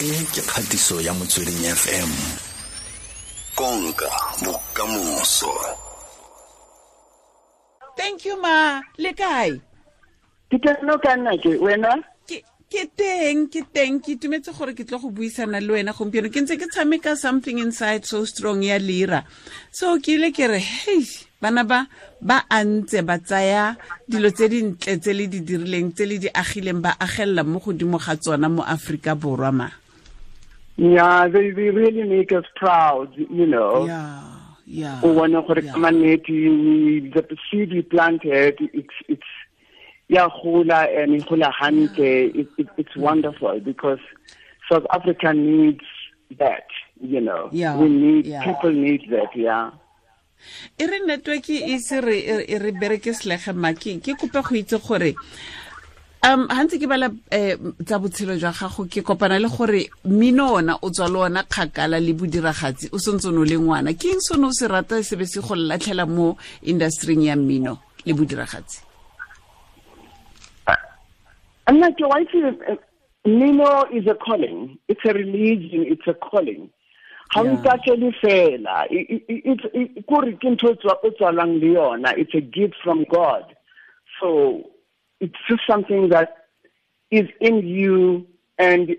e ke kgatiso ya motsweding fm konka bokamoso. Thank you ma. Le kae? Ke teno ka nna ke wena? Ke ke teng ke teng. Ke itumetse gore ke tlo go buisana le wena gompieno. Ke ntse ke tshameka something inside so strong ya lira. So ke ile ke re hei bana ba ba a ntse ba tsaya dilo tse dintle tse le di dirileng tse le di agileng ba agelela mo godimo ga tsona mo aforika borwa ma yeah they, they really make us proud you know. Yeah yeah o bona gore yeah. ka mannete the seed we planted it's it's ya gola and e gola hantle. It, it, it's wonderful because South Africa needs that you know. Yeah, we need yeah. people need that yeah. E re network e se re e re bereke selege ma ke ke kope go itse gore um ha ntse ke bala um tsa botshelo jwa gago ke kopana le gore mmino ona o tswa le ona kgakala le bodiragatsi o sentse o le ngwana ke eng sone o se rata se be se go latlhela mo industryng ya mmino le bodiragatsi nna ke why is is a calling. It's a religion. It's a calling. ga it fela. Kore ke ntho o e tswalang le yona. It's a gift from God. So it's just something that is in you and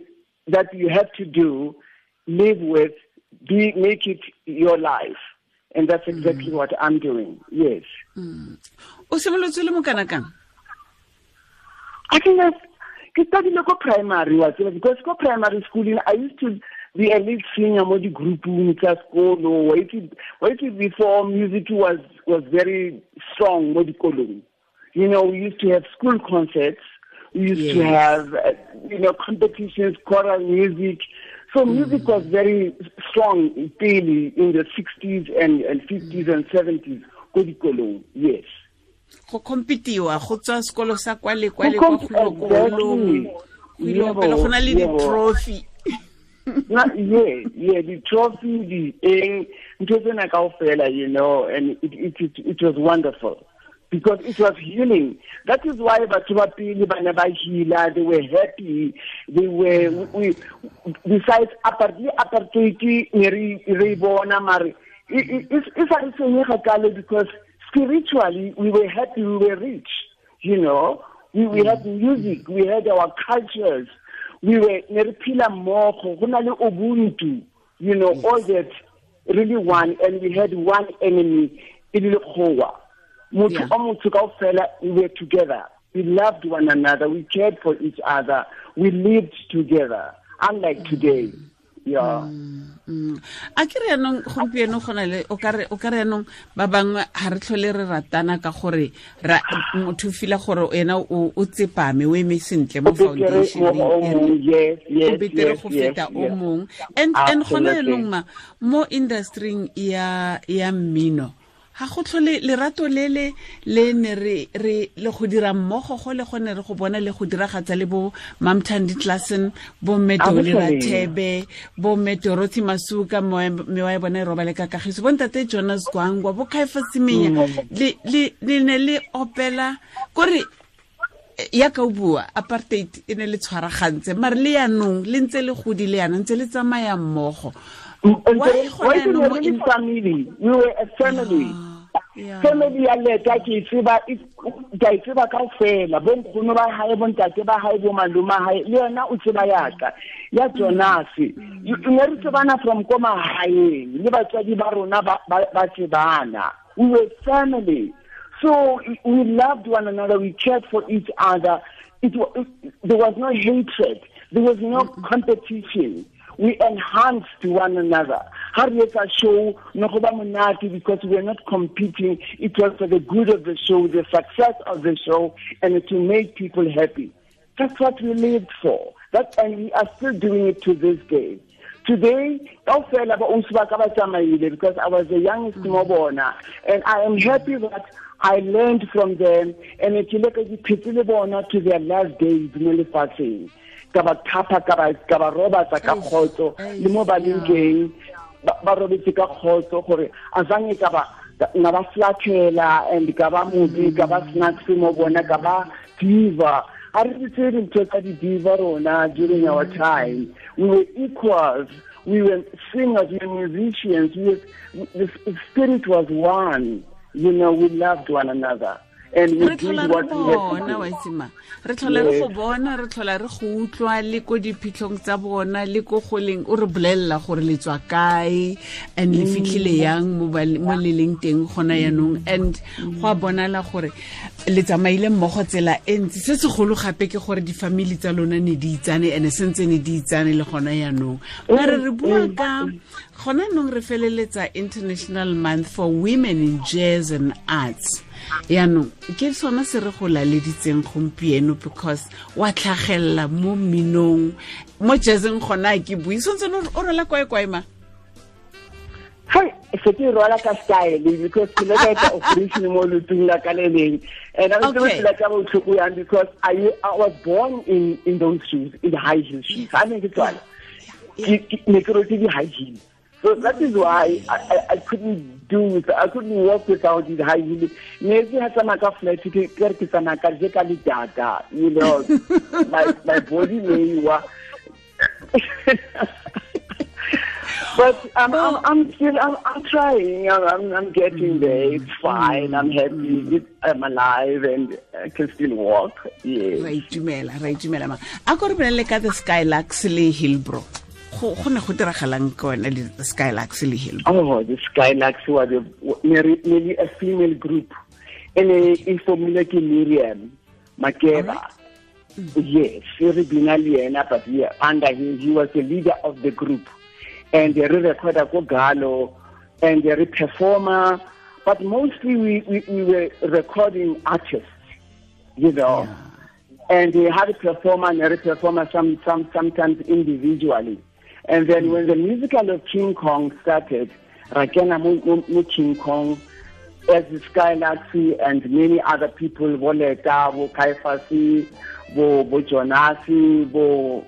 that you have to do, live with, be make it your life. And that's mm. exactly what I'm doing. Yes. o simolotse le mo I think that ke studied ko primary wa tseba because ko primary school I used to be a lead singer mo di-groupung tsa sekolo wa itse wa itse before music was was very strong mo dikolong you know we used to have school concerts. We used to have uh, you know competitions choral music. So music was very strong daily in the 60s and, and 50s and 70s ko dikolong yes. Go competiwa go tswa sekolo sa kwa le kwa le Go kwa comp- go go pele go na le di-trophy. Yeah, yeah, the trophy, the eng, ntho tsena kaofela, you know, and it, it, it, it was wonderful because it was healing. That is why batho ba pele ba ne they were happy, they were, we, besides apartheid, apartheid, ne re re e bona, mare, e e- e e sa re senyega kalo because spiritually we were happy, we were rich, you know, we, we had music, we had our cultures, we were ne re phela mmogo go na le ubuntu you know all that really one and we had one enemy le lekgowa motho o motho kaofela we were together. We loved one another. We cared for each other. We lived together unlike today. Yeah. Mm. a ke re yaanong gompieno go na le o ka re yaanong ba bangwe ga re tlhole re ratana ka gore motho fila gore ena o tsepame o eme sentle mo O betere go yes, go feta o mongwe and gone gona yaanong ma mo industryng ya mmino ga go tlhole lerato le le le ne re re le go dira mmogo go le gone re go bona le go diragatsa le bo mamthandi classen bo medoli rathebe bo medorothy masuka mewa e bona e robale ka kagiso bontate jonas gwangwa bo kaifa semenya. Le ne le opela kore eh, ya ka bua apartheid e ne le tshwaragantse mare le yanong le ntse le godi le yana ntse le tsamaya mmogo. Why, why, why, why, family ya leta ke tseba e- ke a kaofela. Bo nkgono ba hae bo ntate ba hae bo hae le yona o tseba yaka ya jonase mm. ne re tsebana from ko mahaeng le batswadi ba rona ba ba- ba tsebana. We were family. So we loved one another we cared for each other. It, it there was no hatred. There was no mm-hmm. competition we enhanced one another. How do you show no go ba because we are not competing. It was for the good of the show, the success of the show, and to make people happy. That's what we lived for. That and we are still doing it to this day. Today, kaofela ba ons ba ka ba tsamaile because I was the youngest mo mm. bona and I am happy that I learned from them and ke le ka diphetse bona to their last days mo lefatsheng ka ba thapa ka ba robatsa ka khotso le mo ba leng teng ba robetse ka khotso gore a ka ba nga ba flathela and ka ba mudi ka ba mm. snacks mo bona ka ba diva. A re dintho tsa di-diva rona during our mm. time we were equals we were singers we were musicians we were, the spirit was one you know we loved one another and we did what we bona to do. waitsima re tlhola re go bona re tlhola re go utlwa le ko diphitlhong tsa bona le ko goleng o re bolelela gore le tswa kae and le fitlhile mm. yang mo le leng teng gona yaanong mm. and go a bonala gore le tsamaile mmogo tsela e ntsi. Se segolo gape ke gore di-family tsa lona ne di itsane and sentse ne di itsane le gona yaanong mare re bua mm. ka gona nong re feleletsa international month for women in jazz and arts yaanong ke sone se re go laleditseng gompieno because wa tlhagelela mo mminong mo jazzeng gona a ke bui sontse o rola kwae-kwae ma se ke rwala ka style because ke le ka etsa operation mo lutong la ka le leng. And I was Okay. okay. like about to because I I was born in in those shoes, in the high heel shoes. I ne ke tswala Ne ke rotse di high heel. So that is why I, I, I couldn't do with I couldn't work without it highly. Maybe I some like a flat data, you know. my my body may but I'm, I'm, I'm still I'm, I'm trying. I'm, I'm getting there. Mm. It's fine. I'm happy. Mm. I'm alive and I can still walk. Yes. Right, Dumela. Right, Dumela. I got to ka the Skylarks Hillbrook go ne go diragalang ka wena le the skylax le hill Oh, the Skylax was a, nearly, a female group. ene e Formula ke Miriam Makeba. Yes, very binaliena, but yeah, under him, he was the leader of the group. And re recorda ko Galo, and re performer, but mostly we, we, we were recording artists, you know. yeah And they had a performer and a performer some, some, sometimes individually. And then hmm. when the musical of King Kong started, Rakena Mu- King Kong, as the Skylaxy and many other people, Bo Letta, Bo Kaifasi, Bo, Bo Jonasi, Bo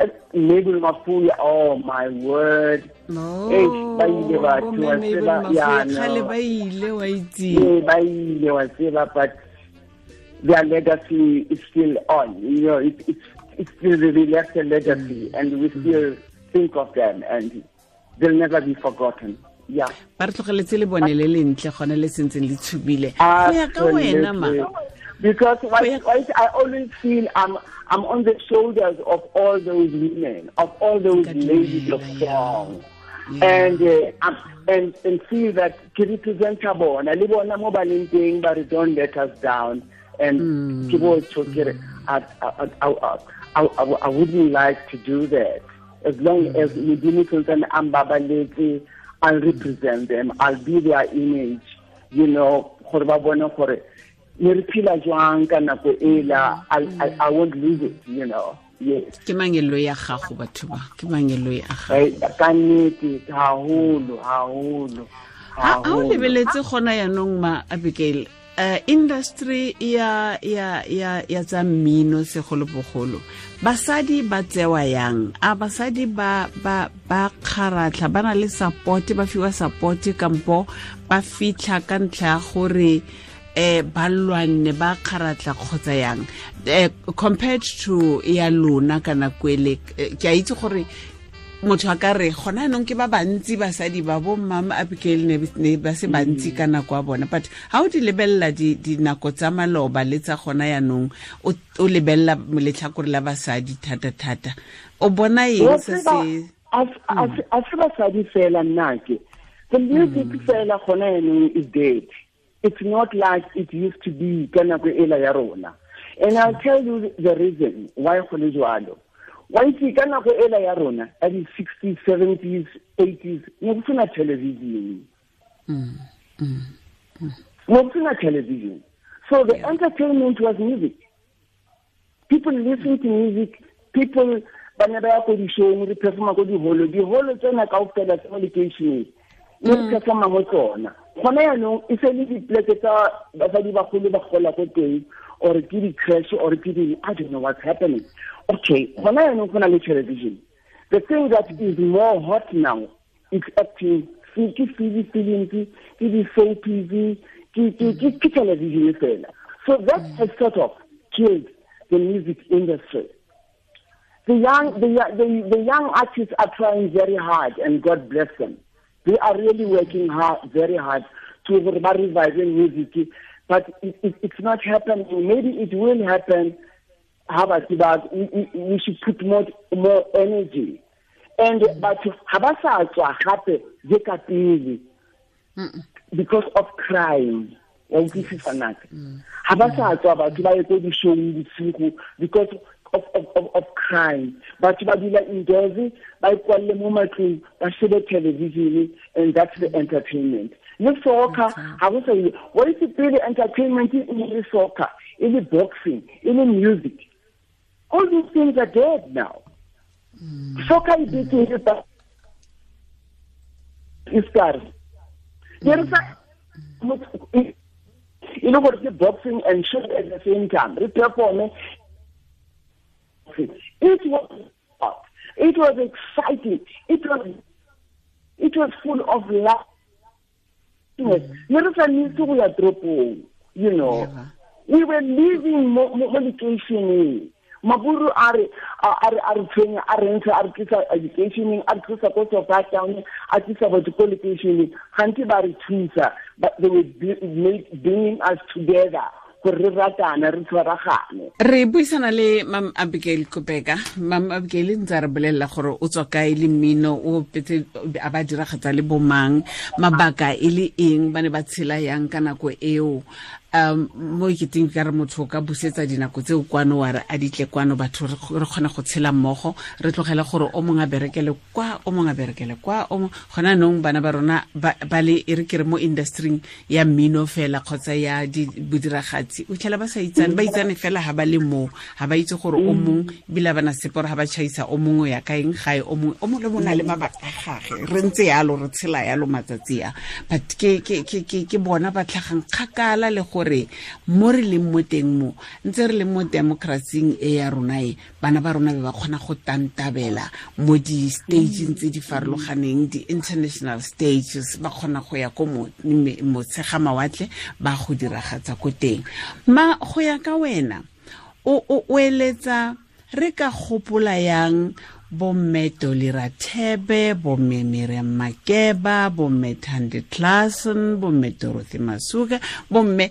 eh, Mabel Mafuya, oh my word. Ba ile batho, wa tseba, ya, no. ba ile wa itse Yeah, ba ile wa tseba, but their legacy is still on. You know, it, it's it's still they left a legacy, hmm. and we hmm. still think of them, and they'll never be forgotten. Yeah. ba re tlogeletse le bone le lentle gone le sentseng le tshubile. Go ya ka wena ma. Because ya- why, I always feel I'm I'm on the shoulders of all those women, of all those ladies of song. And uh, I'm- and and feel that ke represent bona. Le bona mo ba leng teng ba re don't let us down. And bo tjho ke re, I, I, I, I, I, I wouldn't like to do that as long as Modimo Sultan ambabaletse I'll represent them. I'll be their image. You know gore ba bone gore ne re jwang ka nako ela? I, I, won't lose it you know. Yes. Ke mangelo ya gago batho ba? Ke mangelo ya gago? Ka nnete haholo haholo ha ha o lebeletse gona yaanong ma abigail? Uh, industry ya ya ya ya tsa mmino segolobogolo basadi ba tsewa yang? A basadi ba ba ba kgaratlha ba na le support ba fiwa support kampo ba fitlha ka ntlha ya gore eh ba lwanne ba kgaratlha kgotsa yang? Eh, compared to ya lona ka nako ele eh, ke a itse gore motho a ka re gona anong ke ba bantsi basadi ba bo mmama abigail ne ba se bantsi ka nako a bona. But ga o di lebelela dinako tsa maloba le tsa gona yaanong o lebelela letlhakore la basadi thata-thata. O bona eng se se a- se basadi fela nnake the music fela gona yanong is dead it's not like it used to be ka nako ela ya rona. And i'll tell you the reason why go le jwalo wa itse ka nako ela ya rona ya di-sixties seventies eighties ne go sena television. Ne go sena television. So the entertainment was music. People listen to music. People ba ne ba ya ko di-showng re performa ko di-holo di-holo tsena ka ofela tsa mo lekeišeneng ne re performa mo tsona. Gona yaanong e se le dipleke tsa basadi bagolo ba gola ko teng or ke di-crash or ke di i don't know what's happening okay gona yaanong go na le television the thing that is more hot now is acting ke films ke di-soapies ke television so that has sort of killed the music industry. The young, the, the, the young artists are trying very hard, and God bless them. They are really working hard, very hard to revive music, but it, it, it's not happening. Maybe it will happen. How about that? We, we should put more more energy. And but ha ba sa tswa gape je ka pele because of crime wa utlwisisa naka ha ba sa tswa batho ba etse di-showng bosigo because of, of, of, of crime batho ba dula indoors ba ikwalle mo matlong ba shebe television and that's the entertainment le soccer ha go sa ile what is pele entertainment e le soccer? E le boxing e le music. All these things are dead now. Hmm. Soccer e bitseng ba iskar there is a e le gore ke boxing and shoot at the same time? Re performe it. Was it was exciting. It was it was full of love ne re sa nnetse go ya toropong you know. We were living mo locationeng maburu a re a re a re tshwenya a re ntsha a re tlisa educationeng a re tlisa ko Sophiatown a tlisa batho ko locationeng gantsi ba re thusa they were bringing us together re ratana re tshwaragane. Re buisana le mam abigail kopeka mam abigail ntse re bolelela gore o tswa kae le mmino o petse a ba diragatsa le bomang mabaka e le eng ba ne ba tshela yang ka nako eo um mo iketeng ka re motho o ka busetsa dinako tseo kwano wa re a ditle kwano batho re kgone go tshela mmogo re tlogele gore o mongwe a berekele kwa o mongwe a berekele kwa o gona nong bana ba rona ba le e re kere mo industryng ya mmino fela kgotsa ya bodiragatsi o tlhela ba sa itsane ba itsane fela ga ba le moo ga ba itse gore o mongwe ebile bana seporo ga ba chaisa o mongwe ya kaeng gae o mongwe o mongwe le mona le mabaka a gage re ntse yalo re tshela yalo matsatsi a. But ke bona ba tlhagang kgakala le gore mo re leng mo teng mo ntse re leng mo democracyng e ya rona e bana ba rona be ba kgona go tantabela mo di-stageng tse di farologaneng di-international stages ba kgona go ya ko motshega mawatle ba go diragatsa ko teng. Ma go ya ka wena o eletsa re ka gopola yang bomme tolira thebe bomme miriam makeba bomme tandi classen bomme dorothy masuka bomme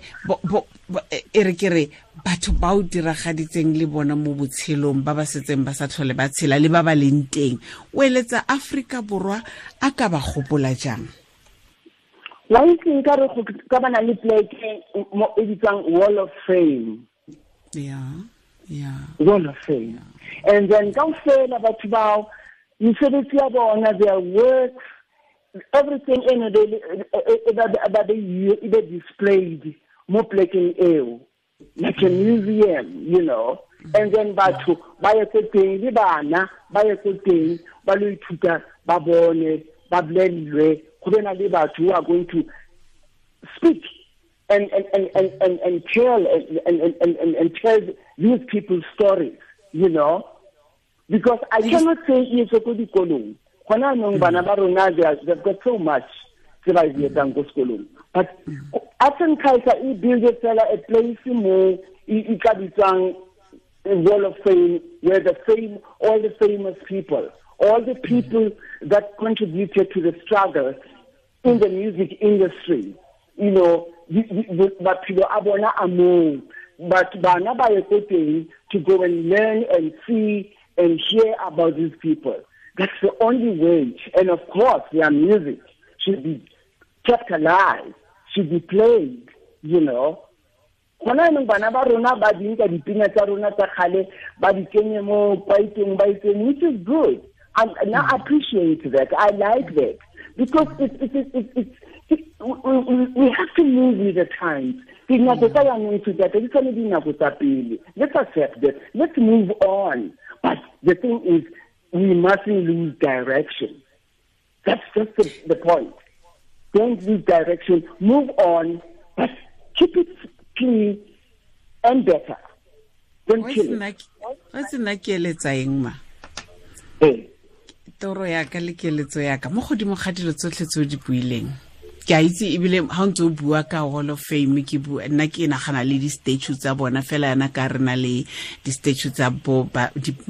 e re ke re batho ba o diragaditseng le bona mo botshelong ba ba setseng ba sa tlhole ba tshela le ba ba leng teng. O eletsa aforika borwa a ka ba gopola jang? Wa itseng ka re ka bana le pleke mo e bitsang wall of fame. Yeah yeah wall of fame and then kaofela batho bao mesebetsi ya bona their work everything ba be displayed mo plekeng eo. Like a museum you know. And then batho ba ko teng le bana ba ko teng ba lo ithuta ba bone ba bolelwe go bena le batho who are going to speak and and and and and, and tell and, and and and and tell these people's stories you know? Because i cannot say it's ko dikolong. Gona nong bana ba rona they've got so much se ba di etsang ko sekolong. But arts and culture e fela a place mo e ka bitsang wall of fame where the fame all the famous people all the people that contributed to the struggle in the music industry you know maphelo a bona a moo but bana ba ye to go and learn and see and hear about these people. That's the only way. And of course their music should be kept alive should be played you know. Gona nong bana ba rona ba dinka dipina tsa rona tsa kgale ba mo ba itseng which is good. And, I appreciate that. I like that. Because it's it's it's, it's, it's we, we have to move with the times. Dinako tsa yanong tshutata di tshwane dinako tsa pele. Let's accept that. Let's move on. But the thing is we mustn't lose direction. That's just the, the point. Don't lose direction. Move on but keep it clean and better don't kill it wa se nna ke eletsa eng ma? Toro ya ka le keletso ya ka. Mo godimo ga dilo tsotlhe tse o di buileng ke a itse ebile ga o ntse o bua ka hall of fame ke bua nna ke nagana le di-statue tsa bona. Fela yana ka re na le di-statue tsa bo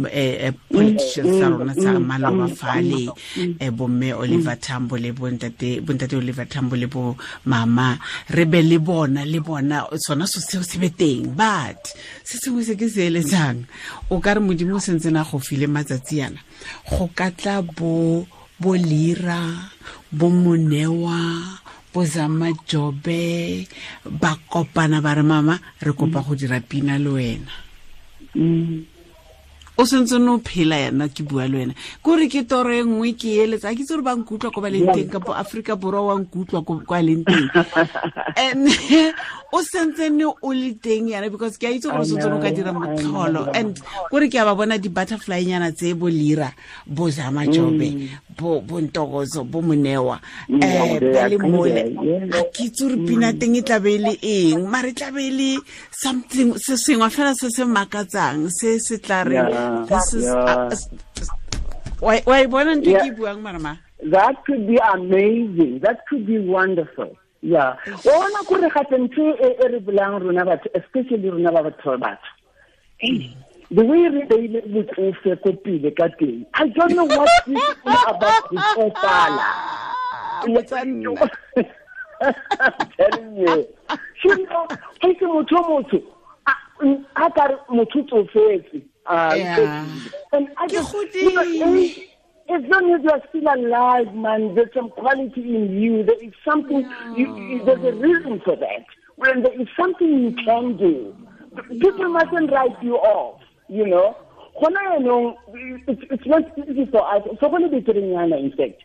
eh, eh, politicians tsa rona tsa maloba fale eh, bomme oliver tambo le bontate oliver tambo le bo mama. Re be le bona le bona sona so seo se be teng. But se sengwe se ke se eletsang o ka re modimo o sentse na go file matsatsi yana go ka tla bo bo lira bo monewa bo majobe ba kopana ba re mama re kopa go dira pina le wena o sentse no phela yana ke bua le wena. Kore ke toro e nngwe ke eletsa a ke itse gore ba nkutlwa ko ba leng teng kapo aforika borwa wa nkutlwa kwa leng teng. And o sentsene o le teng yana because ke a itse gore sentse o ka dira motlholo and kore ke a ba bona di-butterfly nyana tse bo lira bo zamajobe bo bo ntokozo bo monewa um ba le mole. a ke itse gore pina teng e tlabe e le eng mare e tlabe e le something se sengwe fela se se makatsang se se tla re Yeah, this is yeah. uh, wa wa e bona ntho ke buang marama that could be amazing. That could be wonderful. Yeah. Ona kore gape ntho e e re bolang rona batho especially rona ba batho ba batsho Hey, the way re beile botsofe ko pele ka teng i don't know what what is about nna I'm telling you. You know, ga se motho o motsho a- a ka re motho o tsofetse Ah, Yeah. and I Ke just, you know, godile. as long as you are still alive, man, there's some quality in you. There is something, you, you, there's a reason for that. When there is something you can do, people mustn't write you off, you know. It's, it's not easy for us. So go le beterenyana, in fact.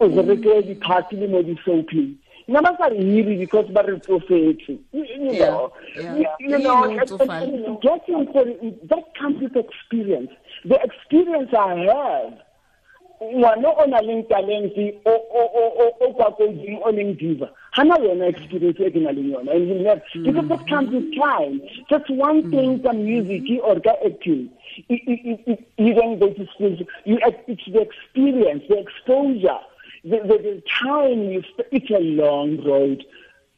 O re reke di-party le mo di-soaping. Nna ba sa hiri because ba re tsofetse. You Yeah, know, yeah. you, know, and- and- getting for that comes with experience. The experience I have ngwana o na leng talente o kwa kodimo o leng diva hana yona experience e ke na leng yona and you never because that comes with time just one thing ka music or ka acting I- I- I- I- you don't go to school you it's the experience the exposure the, the, the time you it's a long road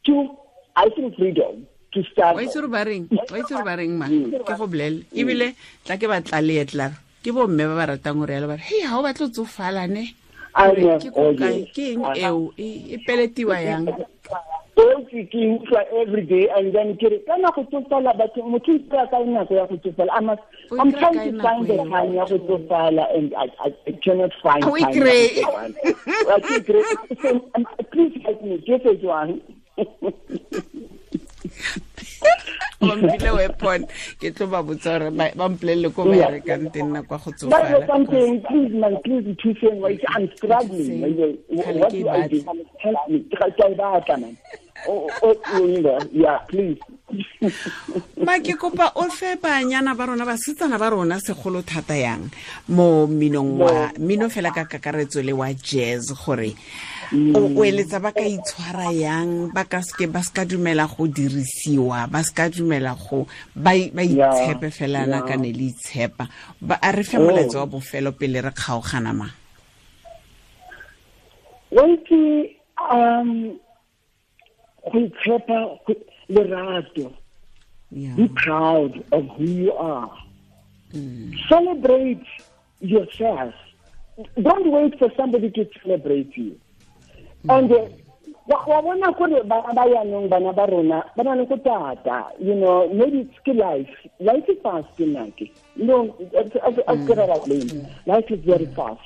to I think freedom to start. Wa itse gore ba reng wa itse gore ba reng ma? Ke go bolele ebile tla ke batla leetlara ke bomme ba ba ratang gore yalo ba re hei ga o batle o tsofalane I Gore know, ke oh, ko kae yes. ke eng eo? E peletiwa yang Oke ke utlwa every day and then ke re ka nako tsofala batho motho o kry-a kae nako ya go tsofala I must- O I'm kry-a trying kae to nako find the eo? time ya go tsofala and I, I, I cannot find O time ya go kry-e. tsofala. I ke kry-e. So, um, please help me. Ke se jwang bampile weapon ke tlo ba botsa gore ba ba mpolelele ko ba Yeah. rekang teng nako ya go But ya please. Ma ke kopa o fe banyana ba rona basetsana ba rona segolo thata yang? Mo minong wa mino fela ka kakaretso le wa jazz gore o eletsa ba ka itshwara yang? Ba ka seke ba seka dumela go dirisiwa ba seka dumela go ba itshepe fela nakane le itshepa. A re fe moletsa wa bofelo pele re kgaogana mang um go itshepa lerato. Yeah. be proud of who you are. Celebrate yourself. Don't wait for somebody to celebrate you. And uh, wa bona gore bana ba yanong bana ba rona ba na le go tata you know maybe it's ke life. Life is fast nake you know as as as ke ra life is very fast.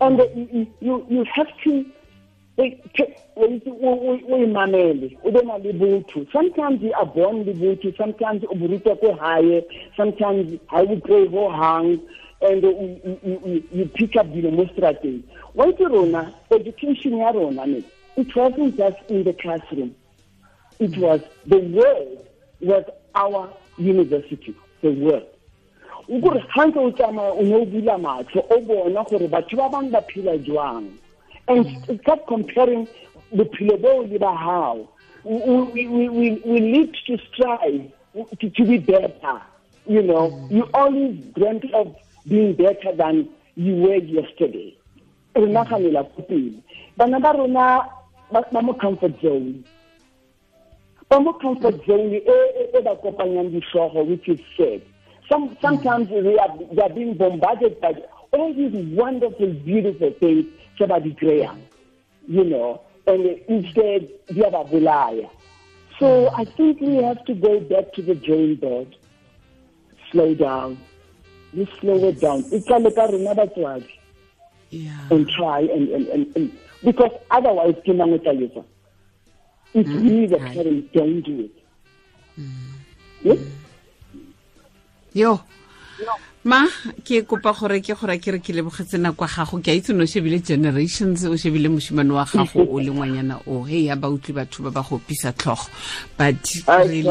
And uh, you you you have to o imamele o be na sometimes you are born le botho sometimes ko hae sometimes ha o kry ho hang and you, pick up dilo mo strateng rona education ya rona ne it wasn't just in the classroom. It was the world was our university the world. O kore ga ntse matlho o bona gore batho ba bangwe ba phela jwang and start comparing bophelo boo le ba hao. We, we, we, we need to strive to, to be better. You know mm. you always dreamt of being better than you were yesterday. Re naganela ko pele. Bana ba rona ba mo comfort zone. Ba mo comfort zone e ba kopanyang which is sad. Some sometimes we are they are being bombarded by all these wonderful beautiful things tse ba di kry-ang you know and instead di a ba bolaya. So hmm. i think we have to go back to the drawing board. Slow down. We slow it down. E tla le ka rona batswadi yeah. And try and, and, and, and because otherwise ke mang o tla etsa? If we the right. parents don't do it. Hmm. Yes? Hmm. yo ma ke kopa gore ke gore ke re ke lebogetse nako ya gago. Ke a itse no shebile generations o shebile moshimane wa gago o le ngwanyana o. He ya ba utlwe batho ba ba go pisa tlhogo. But re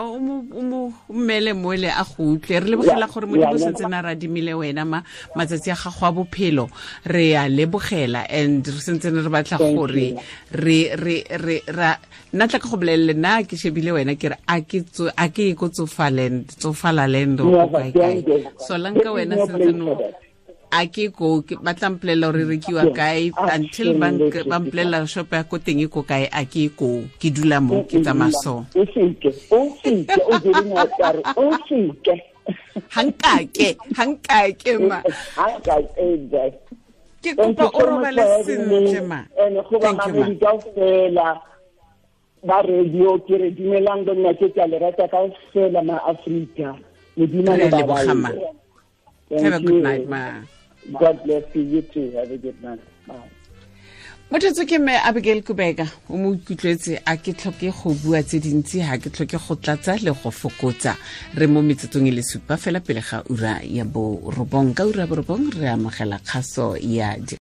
o mmele mole a go utlwe. Re lebogela gore modimo sentse na ra dimile wena ma matsatsi a gago a bophelo re a lebogela and re sentse re batla gore re re re re ra nna tla ka go bolelele nna ke shebile wena ke re a ke a ke ko tsofaland tsofalaland o kae kae. so lanka wena sentse no a ke ko ba tla mpolelela gore rekiwa kae until ba mpolelela shop ya ko teng e ko kae a ke ko ke dula mo ke tsamaya so. Hankake hankake ma. Ke Thank kopa you o robale for having me. sentle ma And go ba Thank you, ma. mamedi kaofela ba radio ke re dumelang bo nna ke tsa le rata kaofela ma Afrika. Modimo Re le ba leboga, have a good night ma God bless you. You too. Have a good night. Bye. Mothetso ke me abigail kubeka o mo ikutlwetse a ke tlhoke go bua tse dintsi ga ke tlhoke go tlatsa le go fokotsa. Re mo metsetsong e le supa fela pele ga ura ya borobong ka ura ya borobong re amogela kgaso ya